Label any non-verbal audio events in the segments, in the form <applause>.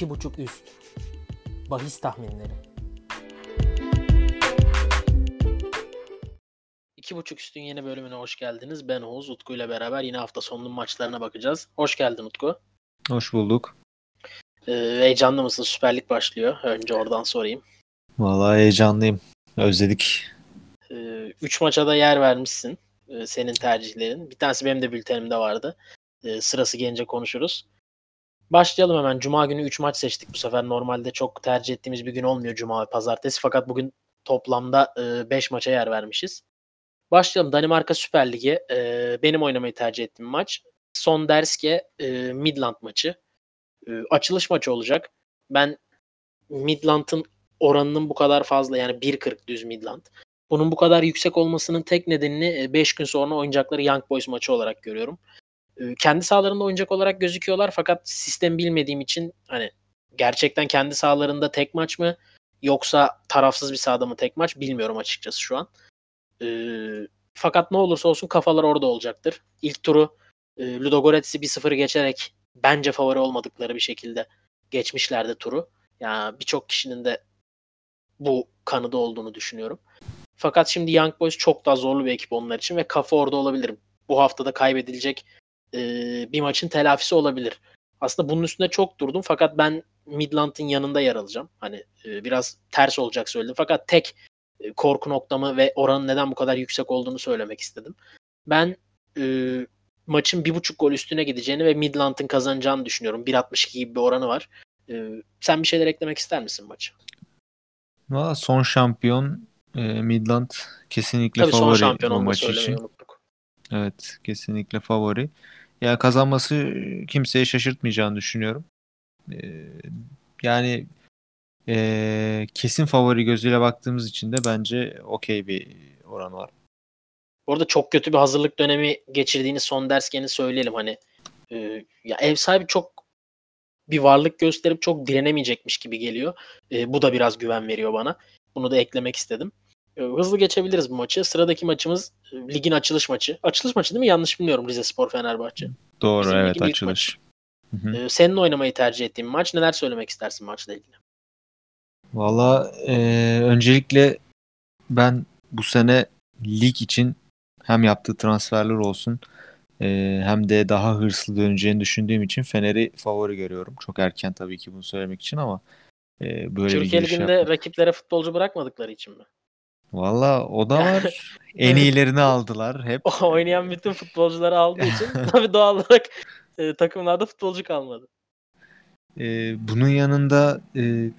2.5 üst. Bahis tahminleri. İki buçuk üstün yeni bölümüne hoş geldiniz. Ben Oğuz, Utku ile beraber yine hafta sonunun maçlarına bakacağız. Hoş geldin Utku. Hoş bulduk. Ee, heyecanlı mısın? Süper Lig başlıyor. Önce oradan sorayım. Vallahi heyecanlıyım. Özledik. Ee, üç maça da yer vermişsin. Ee, senin tercihlerin. Bir tanesi benim de bültenimde vardı. Ee, sırası gelince konuşuruz. Başlayalım hemen. Cuma günü 3 maç seçtik bu sefer. Normalde çok tercih ettiğimiz bir gün olmuyor Cuma ve Pazartesi. Fakat bugün toplamda 5 maça yer vermişiz. Başlayalım. Danimarka Süper Ligi. Ee, benim oynamayı tercih ettiğim maç. Son Derske e, Midland maçı. E, açılış maçı olacak. Ben Midland'ın oranının bu kadar fazla yani 1.40 düz Midland. Bunun bu kadar yüksek olmasının tek nedenini 5 gün sonra oynayacakları Young Boys maçı olarak görüyorum. E, kendi sahalarında oynayacak olarak gözüküyorlar fakat sistem bilmediğim için hani gerçekten kendi sahalarında tek maç mı yoksa tarafsız bir sahada mı tek maç bilmiyorum açıkçası şu an. E, fakat ne olursa olsun kafalar orada olacaktır. İlk turu e, Ludogorets'i 1-0 geçerek bence favori olmadıkları bir şekilde geçmişlerdi turu. Yani birçok kişinin de bu kanıda olduğunu düşünüyorum. Fakat şimdi Young Boys çok daha zorlu bir ekip onlar için ve kafa orada olabilir. Bu haftada kaybedilecek e, bir maçın telafisi olabilir. Aslında bunun üstünde çok durdum fakat ben Midland'ın yanında yer alacağım. Hani e, biraz ters olacak söyledim fakat tek e, korku noktamı ve oranın neden bu kadar yüksek olduğunu söylemek istedim. Ben e, maçın bir buçuk gol üstüne gideceğini ve Midland'ın kazanacağını düşünüyorum. 1.62 gibi bir oranı var. E, sen bir şeyler eklemek ister misin maçı? Valla son şampiyon e, Midland kesinlikle Tabii favori son şampiyon bu maç için. unuttuk. Evet, kesinlikle favori. Ya kazanması kimseye şaşırtmayacağını düşünüyorum. Ee, yani e, kesin favori gözüyle baktığımız için de bence okey bir oran var. Bu arada çok kötü bir hazırlık dönemi geçirdiğini son dersgeni söyleyelim hani. e, ya ev sahibi çok bir varlık gösterip çok direnemeyecekmiş gibi geliyor. E, bu da biraz güven veriyor bana. Bunu da eklemek istedim. E, hızlı geçebiliriz bu maçı. Sıradaki maçımız e, ligin açılış maçı. Açılış maçı değil mi? Yanlış bilmiyorum Rize Spor Fenerbahçe. Doğru Bizim evet açılış. Hı hı. E, senin oynamayı tercih ettiğin maç. Neler söylemek istersin maçla ilgili? Valla e, öncelikle ben bu sene lig için hem yaptığı transferler olsun e, hem de daha hırslı döneceğini düşündüğüm için Fener'i favori görüyorum. Çok erken tabii ki bunu söylemek için ama e, böyle bir Türkiye giriş Ligi'nde yaptım. rakiplere futbolcu bırakmadıkları için mi? Valla o da var. <laughs> En iyilerini aldılar hep. Oynayan bütün futbolcuları aldığı için <laughs> tabii doğal olarak e, takımlarda futbolcu kalmadı. E, bunun yanında e,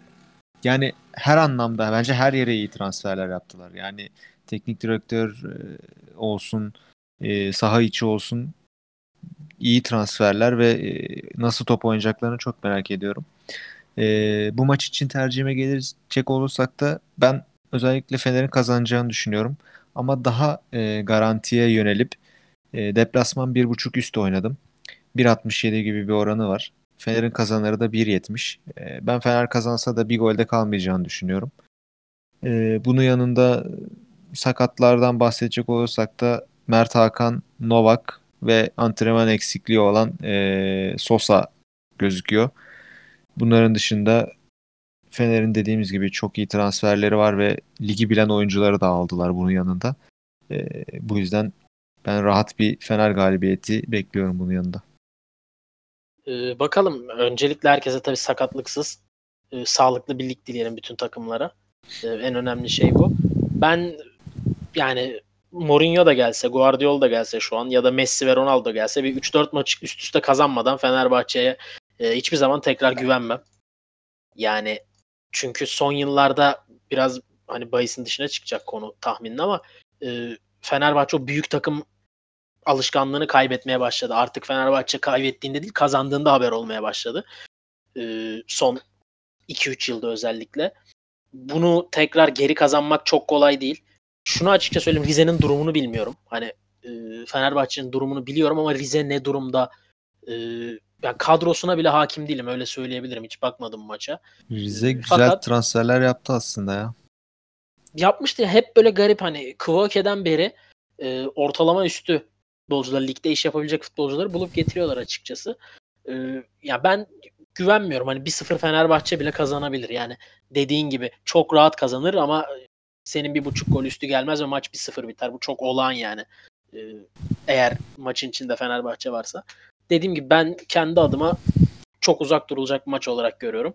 yani her anlamda bence her yere iyi transferler yaptılar. Yani teknik direktör e, olsun, e, saha içi olsun iyi transferler ve e, nasıl top oynayacaklarını çok merak ediyorum. E, bu maç için tercihime gelecek olursak da ben özellikle Fener'in kazanacağını düşünüyorum. Ama daha e, garantiye yönelip e, deplasman 1.5 üstü oynadım. 1.67 gibi bir oranı var. Fener'in kazanları da 1.70. E, ben Fener kazansa da bir golde kalmayacağını düşünüyorum. E, bunun yanında sakatlardan bahsedecek olursak da Mert Hakan, Novak ve antrenman eksikliği olan e, Sosa gözüküyor. Bunların dışında Fener'in dediğimiz gibi çok iyi transferleri var ve ligi bilen oyuncuları da aldılar bunun yanında. E, bu yüzden ben rahat bir Fener galibiyeti bekliyorum bunun yanında. Ee, bakalım. Öncelikle herkese tabii sakatlıksız, e, sağlıklı bir lig dileyelim bütün takımlara. Ee, en önemli şey bu. Ben yani Mourinho da gelse, Guardiola da gelse şu an ya da Messi ve Ronaldo da gelse bir 3-4 maç üst üste kazanmadan Fenerbahçe'ye e, hiçbir zaman tekrar güvenmem. Yani çünkü son yıllarda biraz hani bahisin dışına çıkacak konu tahminin ama e, Fenerbahçe o büyük takım alışkanlığını kaybetmeye başladı. Artık Fenerbahçe kaybettiğinde değil kazandığında haber olmaya başladı. E, son 2-3 yılda özellikle. Bunu tekrar geri kazanmak çok kolay değil. Şunu açıkça söyleyeyim Rize'nin durumunu bilmiyorum. Hani e, Fenerbahçe'nin durumunu biliyorum ama Rize ne durumda e, yani kadrosuna bile hakim değilim öyle söyleyebilirim. Hiç bakmadım maça. Rize Ee, güzel fakat- transferler yaptı aslında ya. yapmıştı ya, hep böyle garip hani Kvoke'den beri e, ortalama üstü futbolcular ligde iş yapabilecek futbolcuları bulup getiriyorlar açıkçası. E, ya ben güvenmiyorum. Hani 1-0 Fenerbahçe bile kazanabilir. Yani dediğin gibi çok rahat kazanır ama senin bir buçuk gol üstü gelmez ve maç 1-0 biter. Bu çok olağan yani. Ee, eğer maçın içinde Fenerbahçe varsa. Dediğim gibi ben kendi adıma çok uzak durulacak maç olarak görüyorum.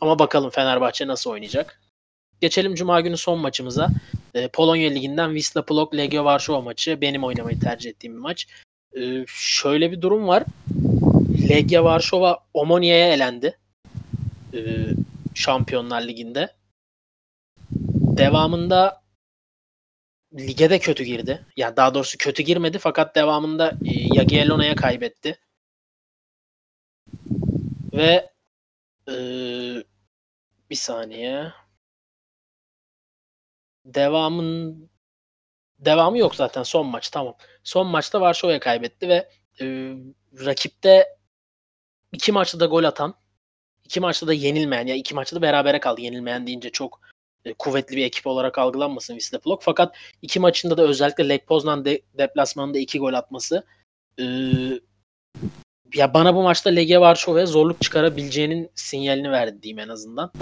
Ama bakalım Fenerbahçe nasıl oynayacak. Geçelim Cuma günü son maçımıza. Ee, Polonya Ligi'nden Wisla Plock Legia Varşova maçı. Benim oynamayı tercih ettiğim bir maç. Ee, şöyle bir durum var. Legia Varşova Omonia'ya elendi. Ee, Şampiyonlar Ligi'nde. Devamında lige de kötü girdi. Yani daha doğrusu kötü girmedi fakat devamında e, Jagiellonia'ya kaybetti. Ve e, bir saniye. Devamın devamı yok zaten son maç tamam. Son maçta Varşova'ya kaybetti ve e, rakipte iki maçta da gol atan, iki maçta da yenilmeyen ya iki maçta da berabere kaldı. Yenilmeyen deyince çok e, kuvvetli bir ekip olarak algılanmasın Wisla Plock. Fakat iki maçında da özellikle Lech Poznan de, deplasmanında iki gol atması e, ya bana bu maçta Legia Varşova'ya zorluk çıkarabileceğinin sinyalini verdi diyeyim en azından.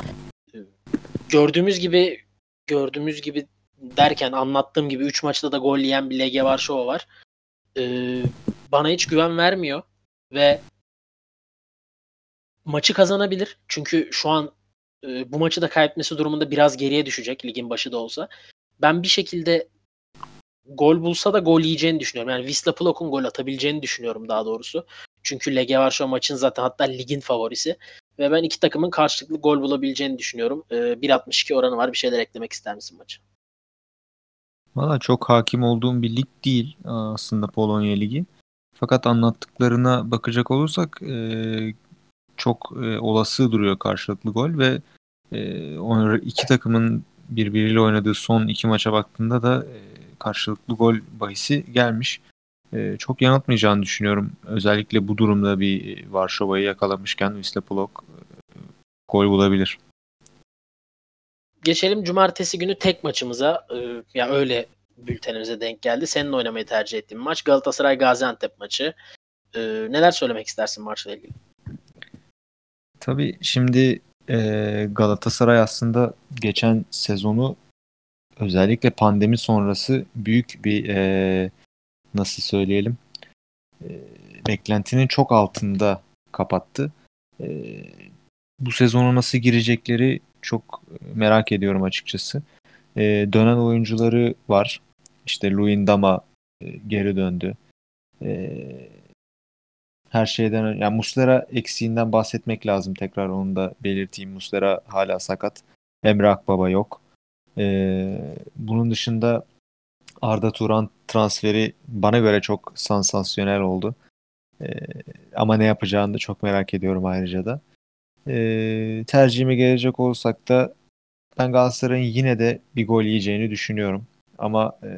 Gördüğümüz gibi gördüğümüz gibi derken anlattığım gibi 3 maçta da gol yiyen bir Legia Varşova var. E, bana hiç güven vermiyor ve maçı kazanabilir. Çünkü şu an e, bu maçı da kaybetmesi durumunda biraz geriye düşecek ligin başı da olsa. Ben bir şekilde gol bulsa da gol yiyeceğini düşünüyorum. Yani Wisla Plock'un gol atabileceğini düşünüyorum daha doğrusu. Çünkü Legia Varşova maçın zaten hatta ligin favorisi. Ve ben iki takımın karşılıklı gol bulabileceğini düşünüyorum. E, 1.62 oranı var. Bir şeyler eklemek ister misin maçı? Valla çok hakim olduğum bir lig değil aslında Polonya Ligi. Fakat anlattıklarına bakacak olursak e, çok e, olası duruyor karşılıklı gol ve e, iki takımın birbiriyle oynadığı son iki maça baktığında da e, karşılıklı gol bahisi gelmiş. E, çok yanıltmayacağını düşünüyorum. Özellikle bu durumda bir Varşova'yı yakalamışken Wisla Plock e, gol bulabilir. Geçelim cumartesi günü tek maçımıza. E, ya yani öyle bültenimize denk geldi. Senin oynamayı tercih ettiğin maç Galatasaray Gaziantep maçı. E, neler söylemek istersin maçla ilgili? Tabii şimdi e, Galatasaray aslında geçen sezonu özellikle pandemi sonrası büyük bir e, nasıl söyleyelim e, beklentinin çok altında kapattı. E, bu sezonu nasıl girecekleri çok merak ediyorum açıkçası. E, dönen oyuncuları var. İşte Luindama e, geri döndü. E, her şeyden yani Muslera eksiğinden bahsetmek lazım tekrar onu da belirteyim. Muslera hala sakat. Emre Akbaba yok. Ee, bunun dışında Arda Turan transferi bana göre çok sansasyonel oldu. Ee, ama ne yapacağını da çok merak ediyorum ayrıca da. Ee, tercihime gelecek olsak da ben Galatasaray'ın yine de bir gol yiyeceğini düşünüyorum. Ama e,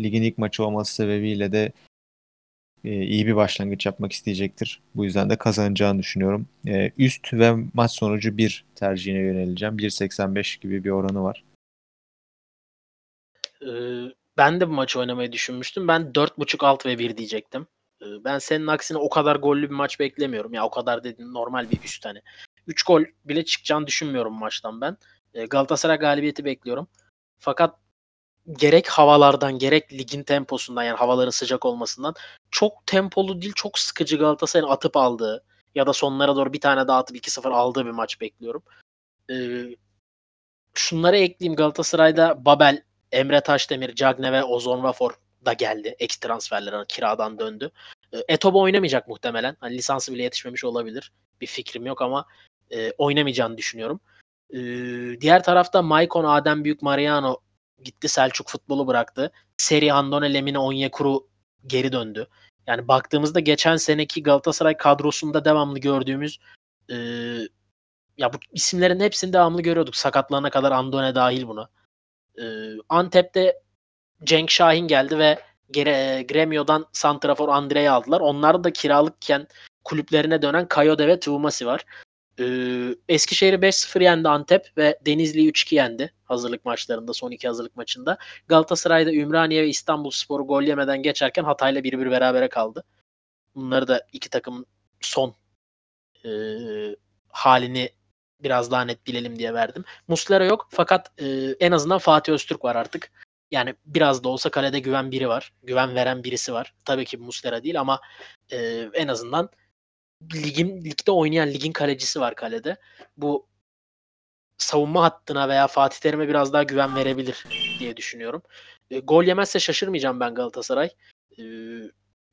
ligin ilk maçı olması sebebiyle de e, iyi bir başlangıç yapmak isteyecektir. Bu yüzden de kazanacağını düşünüyorum. E, üst ve maç sonucu 1 tercihine yöneleceğim. 1.85 gibi bir oranı var. Ben de bu maçı oynamayı düşünmüştüm. Ben 4.5 alt ve 1 diyecektim. Ben senin aksine o kadar gollü bir maç beklemiyorum. Ya o kadar dedin normal bir üst hani. 3 gol bile çıkacağını düşünmüyorum maçtan ben. Galatasaray galibiyeti bekliyorum. Fakat gerek havalardan gerek ligin temposundan yani havaların sıcak olmasından çok tempolu değil çok sıkıcı Galatasaray'ın atıp aldığı ya da sonlara doğru bir tane daha atıp 2-0 aldığı bir maç bekliyorum. Ee, şunları ekleyeyim Galatasaray'da Babel, Emre Taşdemir, Cagne ve Ozon Vafor da geldi. Ek transferler kiradan döndü. Ee, Etobo oynamayacak muhtemelen. Hani lisansı bile yetişmemiş olabilir. Bir fikrim yok ama e, oynamayacağını düşünüyorum. Ee, diğer tarafta Maicon, Adem Büyük, Mariano gitti Selçuk futbolu bıraktı. Seri Andone Lemine Onyekuru geri döndü. Yani baktığımızda geçen seneki Galatasaray kadrosunda devamlı gördüğümüz e, ya bu isimlerin hepsini devamlı görüyorduk. Sakatlarına kadar Andone dahil buna. E, Antep'te Cenk Şahin geldi ve Gre, Gremio'dan Santrafor Andre'yi aldılar. Onlar da kiralıkken kulüplerine dönen Kayode ve Tuvumasi var. Ee, Eskişehir'i 5-0 yendi Antep ve Denizli'yi 3-2 yendi hazırlık maçlarında son iki hazırlık maçında. Galatasaray'da Ümraniye ve İstanbul Sporu gol yemeden geçerken Hatay'la 1-1 berabere kaldı. Bunları da iki takım son e, halini biraz daha net bilelim diye verdim. Muslera yok fakat e, en azından Fatih Öztürk var artık. Yani biraz da olsa kalede güven biri var. Güven veren birisi var. Tabii ki Muslera değil ama e, en azından ligin ligde oynayan ligin kalecisi var kalede. Bu savunma hattına veya Fatih Terim'e biraz daha güven verebilir diye düşünüyorum. E, gol yemezse şaşırmayacağım ben Galatasaray. E,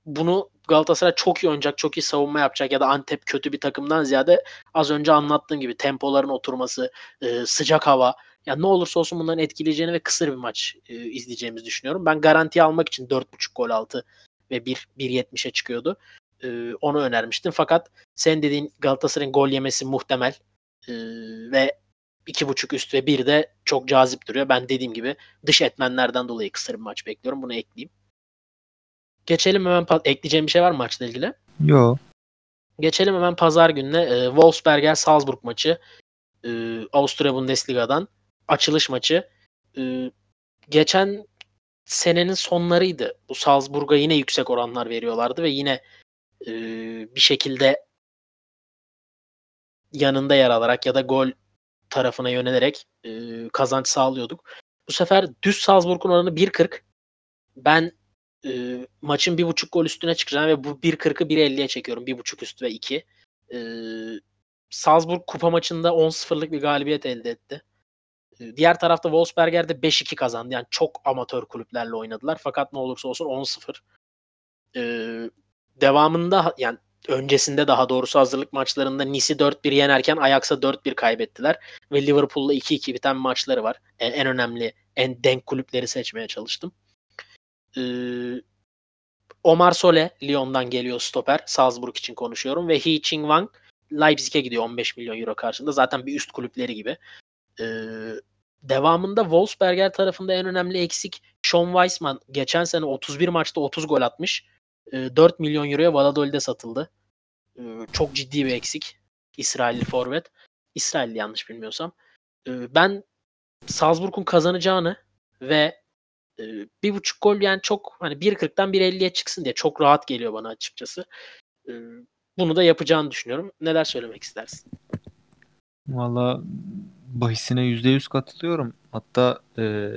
bunu Galatasaray çok iyi oynayacak, çok iyi savunma yapacak ya da Antep kötü bir takımdan ziyade az önce anlattığım gibi tempoların oturması, e, sıcak hava, yani ne olursa olsun bunların etkileyeceğini ve kısır bir maç e, izleyeceğimizi düşünüyorum. Ben garanti almak için 4.5 gol altı ve 1 1.70'e çıkıyordu. E, onu önermiştim. Fakat sen dediğin Galatasaray'ın gol yemesi muhtemel. E, ve 2.5 üst ve 1 de çok cazip duruyor. Ben dediğim gibi dış etmenlerden dolayı kısır bir maç bekliyorum. Bunu ekleyeyim. Geçelim hemen ekleyeceğim bir şey var mı maçla ilgili? Yok. Geçelim hemen pazar gününe. E, Wolfsberger Salzburg maçı. E, Avusturya Bundesliga'dan açılış maçı. E, geçen senenin sonlarıydı. Bu Salzburg'a yine yüksek oranlar veriyorlardı ve yine e, bir şekilde yanında yer alarak ya da gol tarafına yönelerek e, kazanç sağlıyorduk. Bu sefer düz Salzburg'un oranı 1.40. Ben e, maçın 1.5 gol üstüne çıkacağım ve bu 1.40'ı 1.50'ye çekiyorum. 1.5 üst ve 2. E, Salzburg kupa maçında 10-0'lık bir galibiyet elde etti. E, diğer tarafta Wolfsberger de 5-2 kazandı. Yani çok amatör kulüplerle oynadılar. Fakat ne olursa olsun 10-0. E, devamında yani öncesinde daha doğrusu hazırlık maçlarında Nice'i 4-1 yenerken Ajax'a 4-1 kaybettiler. Ve Liverpool'la 2-2 biten maçları var. En, en önemli, en denk kulüpleri seçmeye çalıştım. Ee, Omar Sole Lyon'dan geliyor stoper. Salzburg için konuşuyorum. Ve Hee Ching Wang Leipzig'e gidiyor 15 milyon euro karşılığında. Zaten bir üst kulüpleri gibi. Ee, devamında Wolfsberger tarafında en önemli eksik Sean Weissman. Geçen sene 31 maçta 30 gol atmış. 4 milyon euroya Valladolid'e satıldı. Çok ciddi bir eksik. İsrailli forvet. İsrailli yanlış bilmiyorsam. Ben Salzburg'un kazanacağını ve bir buçuk gol yani çok hani 1.40'dan 1.50'ye çıksın diye çok rahat geliyor bana açıkçası. Bunu da yapacağını düşünüyorum. Neler söylemek istersin? Valla bahisine %100 katılıyorum. Hatta e,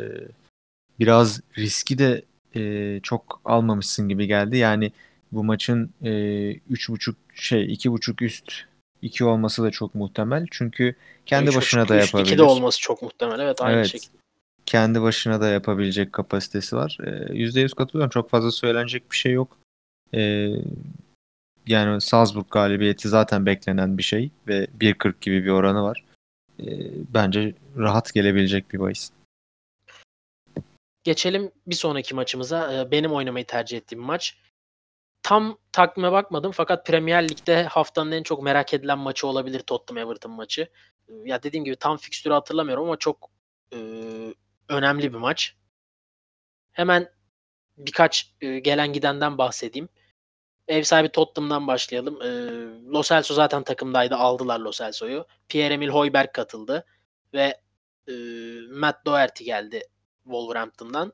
biraz riski de e, çok almamışsın gibi geldi. Yani bu maçın e, 3.5 şey 2.5 üst 2 olması da çok muhtemel. Çünkü kendi üç başına da yapabilir. 2 de olması çok muhtemel. Evet aynı evet. şekilde. Kendi başına da yapabilecek kapasitesi var. E, %100 katılıyorum. Çok fazla söylenecek bir şey yok. E, yani Salzburg galibiyeti zaten beklenen bir şey ve 1.40 gibi bir oranı var. E, bence rahat gelebilecek bir bahis. Geçelim bir sonraki maçımıza. Benim oynamayı tercih ettiğim maç. Tam takvime bakmadım fakat Premier Lig'de haftanın en çok merak edilen maçı olabilir Tottenham Everton maçı. Ya dediğim gibi tam fikstürü hatırlamıyorum ama çok e, önemli bir maç. Hemen birkaç e, gelen gidenden bahsedeyim. Ev sahibi Tottenham'dan başlayalım. E, Lo Celso zaten takımdaydı. Aldılar Lo Celso'yu. Pierre-Emil Højbjerg katıldı. Ve e, Matt Doherty geldi Wolverhampton'dan.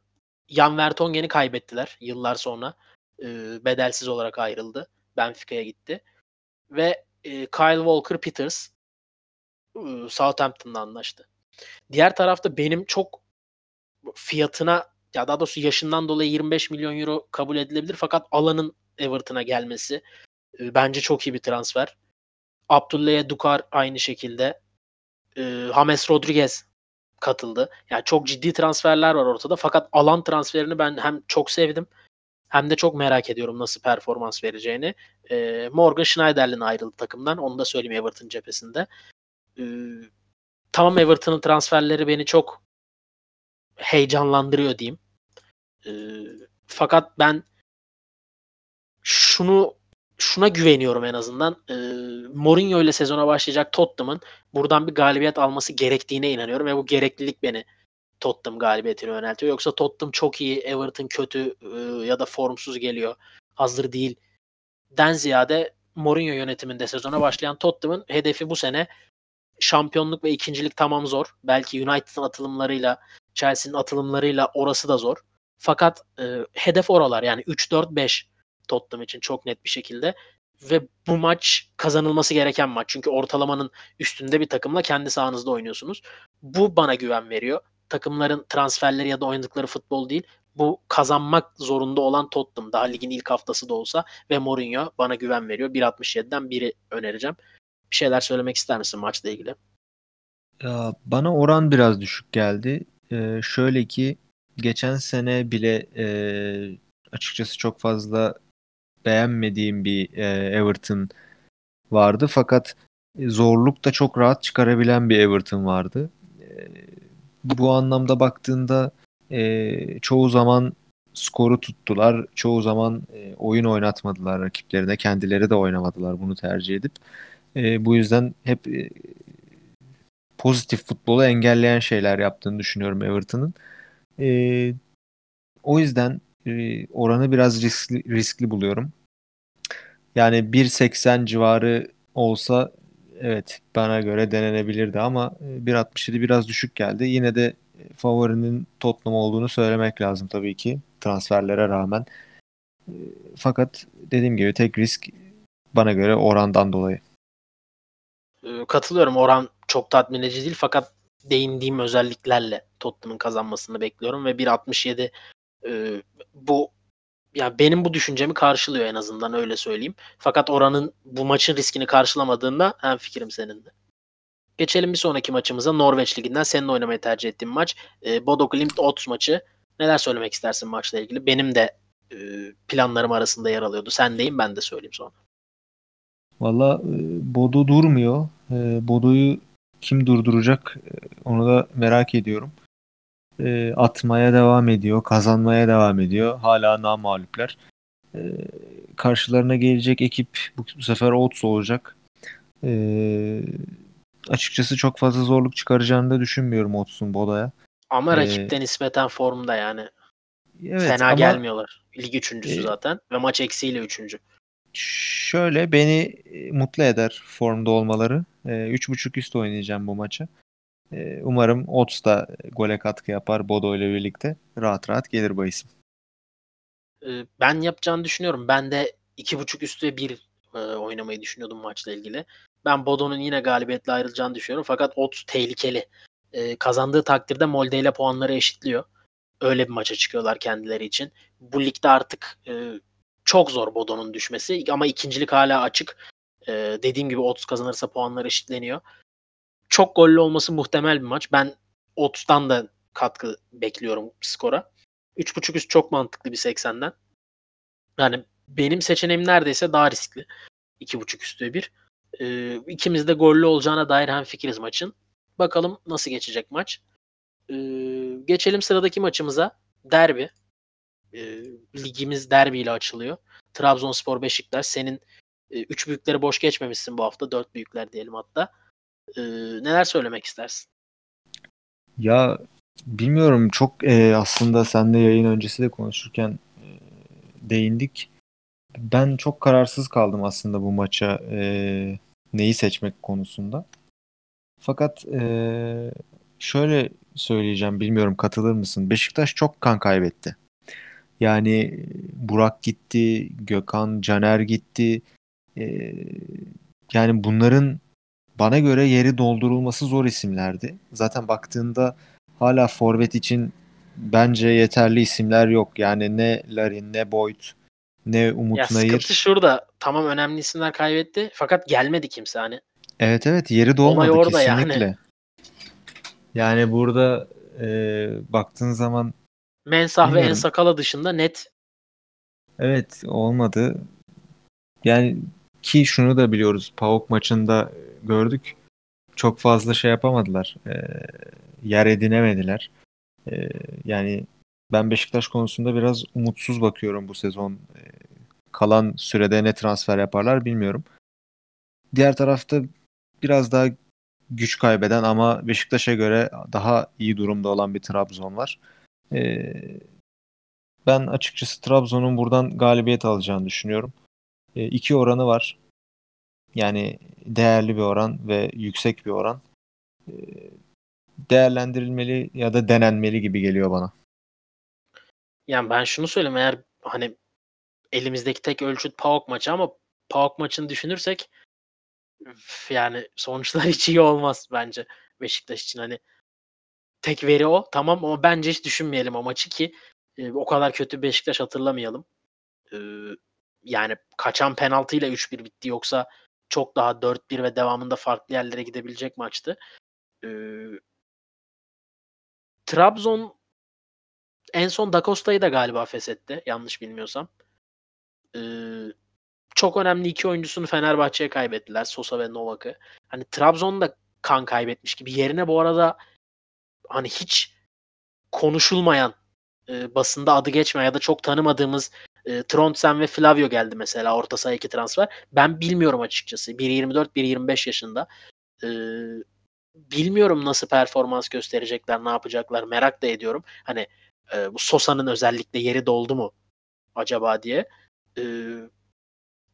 Jan Vertonghen'i kaybettiler yıllar sonra. E, bedelsiz olarak ayrıldı. Benfica'ya gitti. Ve Kyle Walker-Peters e, Southampton'la anlaştı. Diğer tarafta benim çok fiyatına ya daha doğrusu yaşından dolayı 25 milyon euro kabul edilebilir fakat alanın Everton'a gelmesi e, bence çok iyi bir transfer. Abdullah Dukar aynı şekilde. E, James Rodriguez katıldı. Yani çok ciddi transferler var ortada. Fakat alan transferini ben hem çok sevdim hem de çok merak ediyorum nasıl performans vereceğini. E, Morgan Schneiderlin ayrıldı takımdan. Onu da söyleyeyim Everton cephesinde. E, tamam Everton'ın transferleri beni çok heyecanlandırıyor diyeyim. E, fakat ben şunu şuna güveniyorum en azından. E, Mourinho ile sezona başlayacak Tottenham'ın buradan bir galibiyet alması gerektiğine inanıyorum ve bu gereklilik beni Tottenham galibiyetine yöneltiyor. Yoksa Tottenham çok iyi, Everton kötü e, ya da formsuz geliyor. Hazır değil. Den ziyade Mourinho yönetiminde sezona başlayan Tottenham'ın hedefi bu sene şampiyonluk ve ikincilik tamam zor. Belki United'ın atılımlarıyla, Chelsea'nin atılımlarıyla orası da zor. Fakat e, hedef oralar yani 3-4-5 Tottenham için çok net bir şekilde. ve bu maç kazanılması gereken maç. Çünkü ortalamanın üstünde bir takımla kendi sahanızda oynuyorsunuz. Bu bana güven veriyor. Takımların transferleri ya da oynadıkları futbol değil. Bu kazanmak zorunda olan Tottenham. Daha ligin ilk haftası da olsa ve Mourinho bana güven veriyor. 1.67'den biri önereceğim. Bir şeyler söylemek ister misin maçla ilgili? Ya, bana oran biraz düşük geldi. Ee, şöyle ki geçen sene bile e, açıkçası çok fazla beğenmediğim bir e, Everton vardı. Fakat zorluk da çok rahat çıkarabilen bir Everton vardı. E, bu anlamda baktığında e, çoğu zaman skoru tuttular. Çoğu zaman e, oyun oynatmadılar rakiplerine. Kendileri de oynamadılar bunu tercih edip. E, bu yüzden hep e, pozitif futbolu engelleyen şeyler yaptığını düşünüyorum Everton'ın. E, o yüzden e, oranı biraz riskli, riskli buluyorum. Yani 1.80 civarı olsa evet bana göre denenebilirdi ama 1.67 biraz düşük geldi. Yine de favorinin Tottenham olduğunu söylemek lazım tabii ki transferlere rağmen. Fakat dediğim gibi tek risk bana göre orandan dolayı. Katılıyorum. Oran çok tatmin edici değil fakat değindiğim özelliklerle Tottenham'ın kazanmasını bekliyorum ve 1.67 e, bu ya benim bu düşüncemi karşılıyor en azından öyle söyleyeyim. Fakat oranın bu maçın riskini karşılamadığında hem fikrim seninle. Geçelim bir sonraki maçımıza Norveç Ligi'nden senin oynamayı tercih ettiğin maç. E, Bodo Glimt Ots maçı. Neler söylemek istersin maçla ilgili? Benim de e, planlarım arasında yer alıyordu. Sen deyim ben de söyleyeyim sonra. Valla e, Bodo durmuyor. E, Bodo'yu kim durduracak e, onu da merak ediyorum. E, atmaya devam ediyor, kazanmaya devam ediyor. Hala namalüpler. E, karşılarına gelecek ekip bu, bu sefer Oats olacak. E, açıkçası çok fazla zorluk çıkaracağını da düşünmüyorum Oats'un Bodo'ya. Ama ee, rakipte nispeten formda yani. Evet, Fena ama, gelmiyorlar. Lig üçüncüsü e, zaten ve maç eksiğiyle üçüncü. Şöyle beni e, mutlu eder formda olmaları. E, üç buçuk üst oynayacağım bu maçı. E, umarım Ots da gole katkı yapar Bodo ile birlikte. Rahat rahat gelir bu isim. Ben yapacağını düşünüyorum. Ben de iki buçuk üstü bir oynamayı düşünüyordum maçla ilgili. Ben Bodo'nun yine galibiyetle ayrılacağını düşünüyorum. Fakat Ots tehlikeli. Kazandığı takdirde Molde ile puanları eşitliyor. Öyle bir maça çıkıyorlar kendileri için. Bu ligde artık çok zor Bodo'nun düşmesi ama ikincilik hala açık. Ee, dediğim gibi Ots kazanırsa puanlar eşitleniyor. Çok gollü olması muhtemel bir maç. Ben Ots'tan da katkı bekliyorum skora. 3.5 üst çok mantıklı bir 80'den. Yani benim seçeneğim neredeyse daha riskli. 2.5 üstü bir. Ee, ikimiz de gollü olacağına dair hem fikiriz maçın. Bakalım nasıl geçecek maç. Ee, geçelim sıradaki maçımıza. Derbi e, ligimiz derbiyle açılıyor. Trabzonspor Beşiktaş senin e, üç büyükleri boş geçmemişsin bu hafta. Dört büyükler diyelim hatta. E, neler söylemek istersin? Ya bilmiyorum çok e, aslında sen de yayın öncesi de konuşurken e, değindik. Ben çok kararsız kaldım aslında bu maça e, neyi seçmek konusunda. Fakat e, şöyle söyleyeceğim bilmiyorum katılır mısın? Beşiktaş çok kan kaybetti. Yani Burak gitti, Gökhan, Caner gitti. Ee, yani bunların bana göre yeri doldurulması zor isimlerdi. Zaten baktığında hala forvet için bence yeterli isimler yok. Yani ne Larin, ne Boyd, ne Umut ya Nayır. Sıkıntı şurada. Tamam önemli isimler kaybetti. Fakat gelmedi kimse hani. Evet evet yeri dolmadı orada kesinlikle. Yani. yani burada e, baktığın zaman Mensah Bilmiyorum. ve Ensakala dışında net. Evet olmadı. Yani ki şunu da biliyoruz. PAOK maçında gördük. Çok fazla şey yapamadılar. E, yer edinemediler. E, yani ben Beşiktaş konusunda biraz umutsuz bakıyorum bu sezon. E, kalan sürede ne transfer yaparlar bilmiyorum. Diğer tarafta biraz daha güç kaybeden ama Beşiktaş'a göre daha iyi durumda olan bir Trabzon var. Ee, ben açıkçası Trabzon'un buradan galibiyet alacağını düşünüyorum. E, iki oranı var. Yani değerli bir oran ve yüksek bir oran. E, değerlendirilmeli ya da denenmeli gibi geliyor bana. Yani ben şunu söyleyeyim eğer hani elimizdeki tek ölçüt PAOK maçı ama PAOK maçını düşünürsek yani sonuçlar <laughs> hiç iyi olmaz bence Beşiktaş için. Hani tek veri o tamam ama bence hiç düşünmeyelim o maçı ki e, o kadar kötü Beşiktaş hatırlamayalım. E, yani kaçan penaltıyla 3-1 bitti yoksa çok daha 4-1 ve devamında farklı yerlere gidebilecek maçtı. E, Trabzon en son Da Costa'yı da galiba feshetti yanlış bilmiyorsam. E, çok önemli iki oyuncusunu Fenerbahçe'ye kaybettiler. Sosa ve Novak'ı. Hani Trabzon da kan kaybetmiş gibi. Yerine bu arada hani hiç konuşulmayan e, basında adı geçmeyen ya da çok tanımadığımız e, Trondsen ve Flavio geldi mesela orta saha iki transfer. Ben bilmiyorum açıkçası. 1.24 1.25 yaşında. E, bilmiyorum nasıl performans gösterecekler, ne yapacaklar merak da ediyorum. Hani e, bu Sosa'nın özellikle yeri doldu mu acaba diye. E,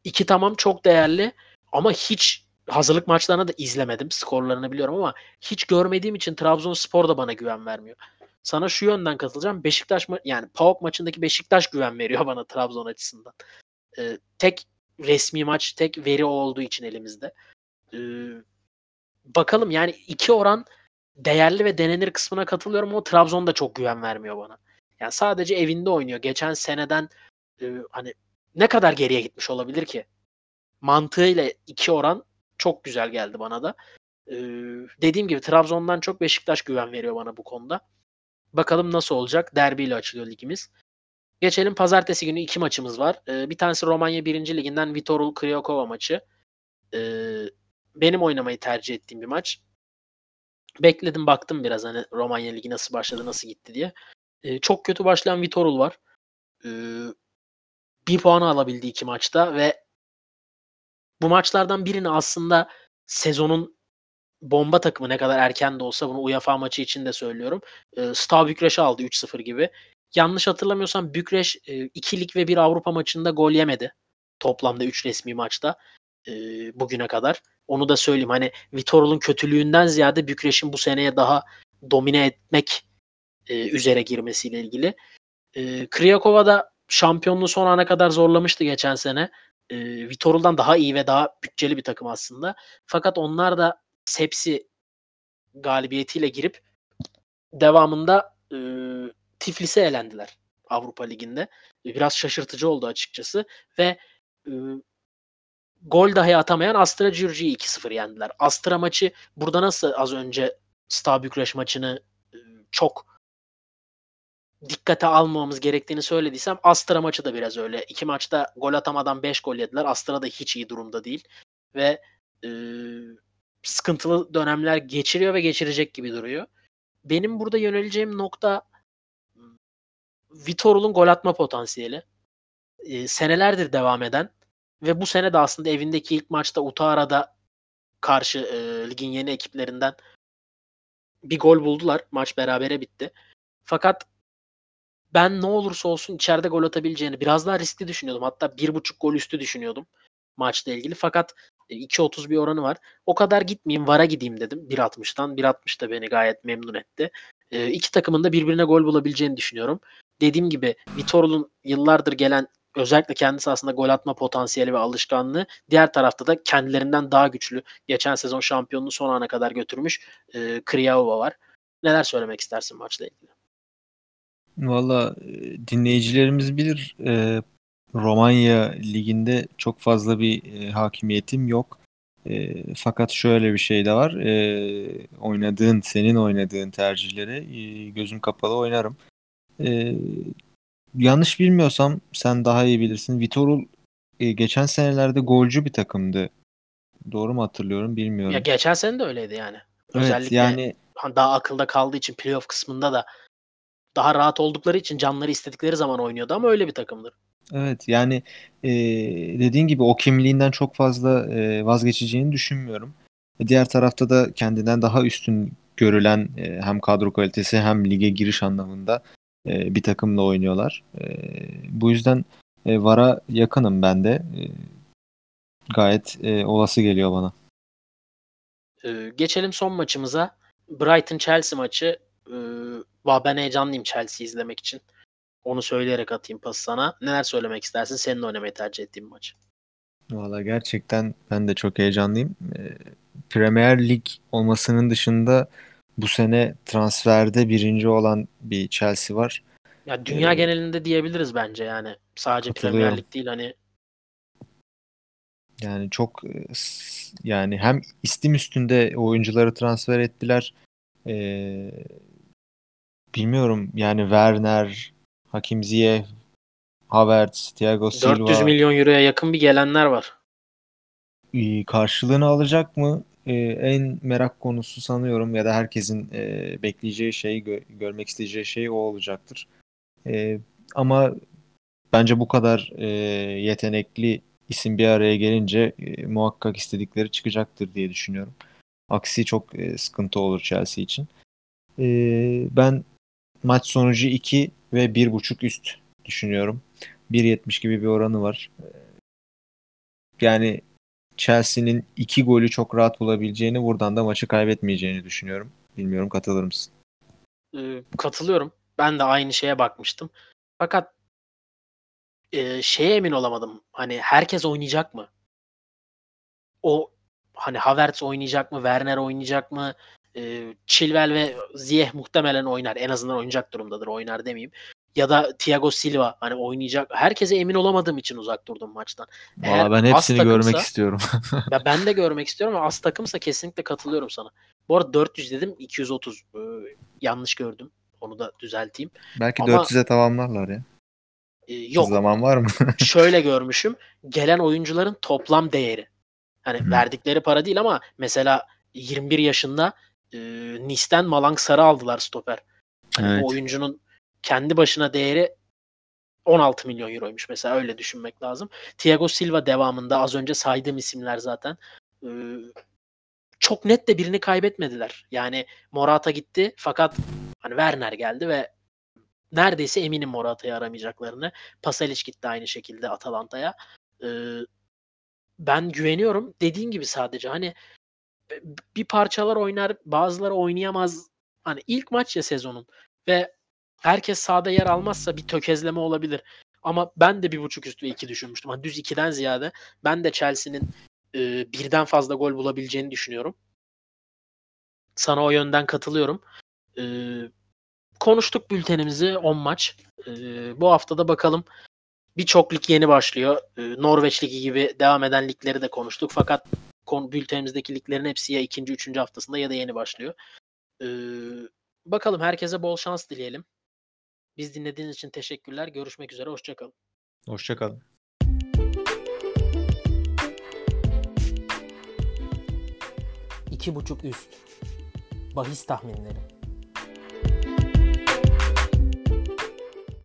iki tamam çok değerli ama hiç hazırlık maçlarını da izlemedim. Skorlarını biliyorum ama hiç görmediğim için Trabzonspor da bana güven vermiyor. Sana şu yönden katılacağım. Beşiktaş ma- yani PAOK maçındaki Beşiktaş güven veriyor <laughs> bana Trabzon açısından. Ee, tek resmi maç, tek veri olduğu için elimizde. Ee, bakalım yani iki oran değerli ve denenir kısmına katılıyorum ama Trabzon da çok güven vermiyor bana. Yani sadece evinde oynuyor. Geçen seneden e, hani ne kadar geriye gitmiş olabilir ki? Mantığıyla iki oran çok güzel geldi bana da. Ee, dediğim gibi Trabzon'dan çok Beşiktaş güven veriyor bana bu konuda. Bakalım nasıl olacak? Derbiyle açılıyor ligimiz. Geçelim pazartesi günü iki maçımız var. Ee, bir tanesi Romanya 1. Liginden Vitorul Kryokova maçı. Ee, benim oynamayı tercih ettiğim bir maç. Bekledim baktım biraz hani Romanya Ligi nasıl başladı nasıl gitti diye. Ee, çok kötü başlayan Vitorul var. Ee, bir puanı alabildi iki maçta ve bu maçlardan birini aslında sezonun bomba takımı ne kadar erken de olsa bunu UEFA maçı için de söylüyorum. E, Stav Bükreş'i aldı 3-0 gibi. Yanlış hatırlamıyorsam Bükreş 2 lig ve 1 Avrupa maçında gol yemedi. Toplamda 3 resmi maçta e, bugüne kadar. Onu da söyleyeyim hani Vitorul'un kötülüğünden ziyade Bükreş'in bu seneye daha domine etmek e, üzere girmesiyle ilgili. E, Kriyakova da şampiyonluğu son ana kadar zorlamıştı geçen sene. E, Vitorul'dan daha iyi ve daha bütçeli bir takım aslında. Fakat onlar da Sepsi galibiyetiyle girip devamında e, Tiflis'e elendiler Avrupa Ligi'nde. Biraz şaşırtıcı oldu açıkçası ve e, gol dahi atamayan Astra Giurgi'yi 2-0 yendiler. Astra maçı burada nasıl az önce Steaua Bükreş maçını e, çok dikkate almamamız gerektiğini söylediysem Astra maçı da biraz öyle. İki maçta gol atamadan 5 gol yediler. Astra da hiç iyi durumda değil. Ve e, sıkıntılı dönemler geçiriyor ve geçirecek gibi duruyor. Benim burada yöneleceğim nokta Vitorul'un gol atma potansiyeli. E, senelerdir devam eden ve bu sene de aslında evindeki ilk maçta Utara'da karşı e, ligin yeni ekiplerinden bir gol buldular. Maç berabere bitti. Fakat ben ne olursa olsun içeride gol atabileceğini biraz daha riskli düşünüyordum. Hatta bir buçuk gol üstü düşünüyordum maçla ilgili. Fakat 2.30 bir oranı var. O kadar gitmeyeyim VAR'a gideyim dedim 1.60'tan. 1.60 da beni gayet memnun etti. E, iki takımın da birbirine gol bulabileceğini düşünüyorum. Dediğim gibi Vitor'un yıllardır gelen özellikle kendisi aslında gol atma potansiyeli ve alışkanlığı diğer tarafta da kendilerinden daha güçlü geçen sezon şampiyonluğu son ana kadar götürmüş e, Kriyava var. Neler söylemek istersin maçla ilgili? Valla dinleyicilerimiz bilir e, Romanya liginde çok fazla bir e, hakimiyetim yok. E, fakat şöyle bir şey de var. E, oynadığın, senin oynadığın tercihlere e, gözüm kapalı oynarım. E, yanlış bilmiyorsam sen daha iyi bilirsin. Vitorul e, geçen senelerde golcü bir takımdı. Doğru mu hatırlıyorum bilmiyorum. Ya geçen sene de öyleydi yani. Evet, Özellikle yani daha akılda kaldığı için playoff kısmında da daha rahat oldukları için canları istedikleri zaman oynuyordu ama öyle bir takımdır. Evet yani e, dediğin gibi o kimliğinden çok fazla e, vazgeçeceğini düşünmüyorum. E, diğer tarafta da kendinden daha üstün görülen e, hem kadro kalitesi hem lige giriş anlamında e, bir takımla oynuyorlar. E, bu yüzden e, VAR'a yakınım ben de. E, gayet e, olası geliyor bana. Ee, geçelim son maçımıza. Brighton-Chelsea maçı. Ee, ben heyecanlıyım Chelsea izlemek için. Onu söyleyerek atayım pas sana. Neler söylemek istersin? Senin oynamayı tercih ettiğin maç. Valla gerçekten ben de çok heyecanlıyım. Ee, Premier Lig olmasının dışında bu sene transferde birinci olan bir Chelsea var. Ya dünya Ee, genelinde diyebiliriz bence yani. Sadece Premier. Lig değil hani Yani çok e, yani hem istim üstünde oyuncuları transfer ettiler. Ee, bilmiyorum yani Werner, Hakim Ziyech, Havertz, Thiago 400 Silva milyon euroya yakın bir gelenler var. e, karşılığını alacak mı? E, en merak konusu sanıyorum ya da herkesin e, bekleyeceği şey, gö- görmek isteyeceği şey o olacaktır. E, ama bence bu kadar e, yetenekli isim bir araya gelince e, muhakkak istedikleri çıkacaktır diye düşünüyorum. Aksi çok e, sıkıntı olur Chelsea için. E, ben maç sonucu 2 ve 1.5 üst düşünüyorum. 1.70 gibi bir oranı var. E, Yani Chelsea'nin iki golü çok rahat bulabileceğini, buradan da maçı kaybetmeyeceğini düşünüyorum. Bilmiyorum katılır mısın? Ee, katılıyorum. Ben de aynı şeye bakmıştım. Fakat e, şeye emin olamadım. Hani herkes oynayacak mı? O hani Havertz oynayacak mı? Werner oynayacak mı? E, Chilwell ve Ziyech muhtemelen oynar. En azından oynayacak durumdadır. Oynar demeyeyim. Ya da Thiago Silva hani oynayacak. Herkese emin olamadığım için uzak durdum maçtan. Eğer ben hepsini görmek takımsa- istiyorum. Ya ben de görmek istiyorum ama az takımsa kesinlikle katılıyorum sana. Bu arada 400 dedim 230 Ee, yanlış gördüm. Onu da düzelteyim. Belki Ama- 400'e tamamlarlar ya. Ee, yok Zaman var mı? <laughs> şöyle görmüşüm. Gelen oyuncuların toplam değeri. Hani Hı. verdikleri para değil ama mesela 21 yaşında e, Nice'den Malang Sarı aldılar stoper. Hani Evet. bu oyuncunun kendi başına değeri 16 milyon euroymuş mesela öyle düşünmek lazım. Thiago Silva devamında az önce saydığım isimler zaten. Ee, çok net de birini kaybetmediler. Yani Morata gitti fakat hani Werner geldi ve neredeyse eminim Morata'yı aramayacaklarını. Pasalic gitti aynı şekilde Atalanta'ya. Ee, ben güveniyorum. Dediğin gibi sadece hani bir parçalar oynar, bazıları oynayamaz. Hani ilk maç ya sezonun ve herkes sahada yer almazsa bir tökezleme olabilir. Ama ben de bir buçuk üstü iki düşünmüştüm. Hani düz ikiden ziyade ben de Chelsea'nin e, birden fazla gol bulabileceğini düşünüyorum. Sana o yönden katılıyorum. E, konuştuk bültenimizi 10 maç. E, bu haftada bakalım birçok lig yeni başlıyor. E, Norveç Ligi gibi devam eden ligleri de konuştuk. Fakat kon, bültenimizdeki liglerin hepsi ya ikinci, üçüncü haftasında ya da yeni başlıyor. E, bakalım herkese bol şans dileyelim. Biz dinlediğiniz için teşekkürler. Görüşmek üzere. Hoşçakalın. Hoşçakalın. İki buçuk üst. Bahis tahminleri.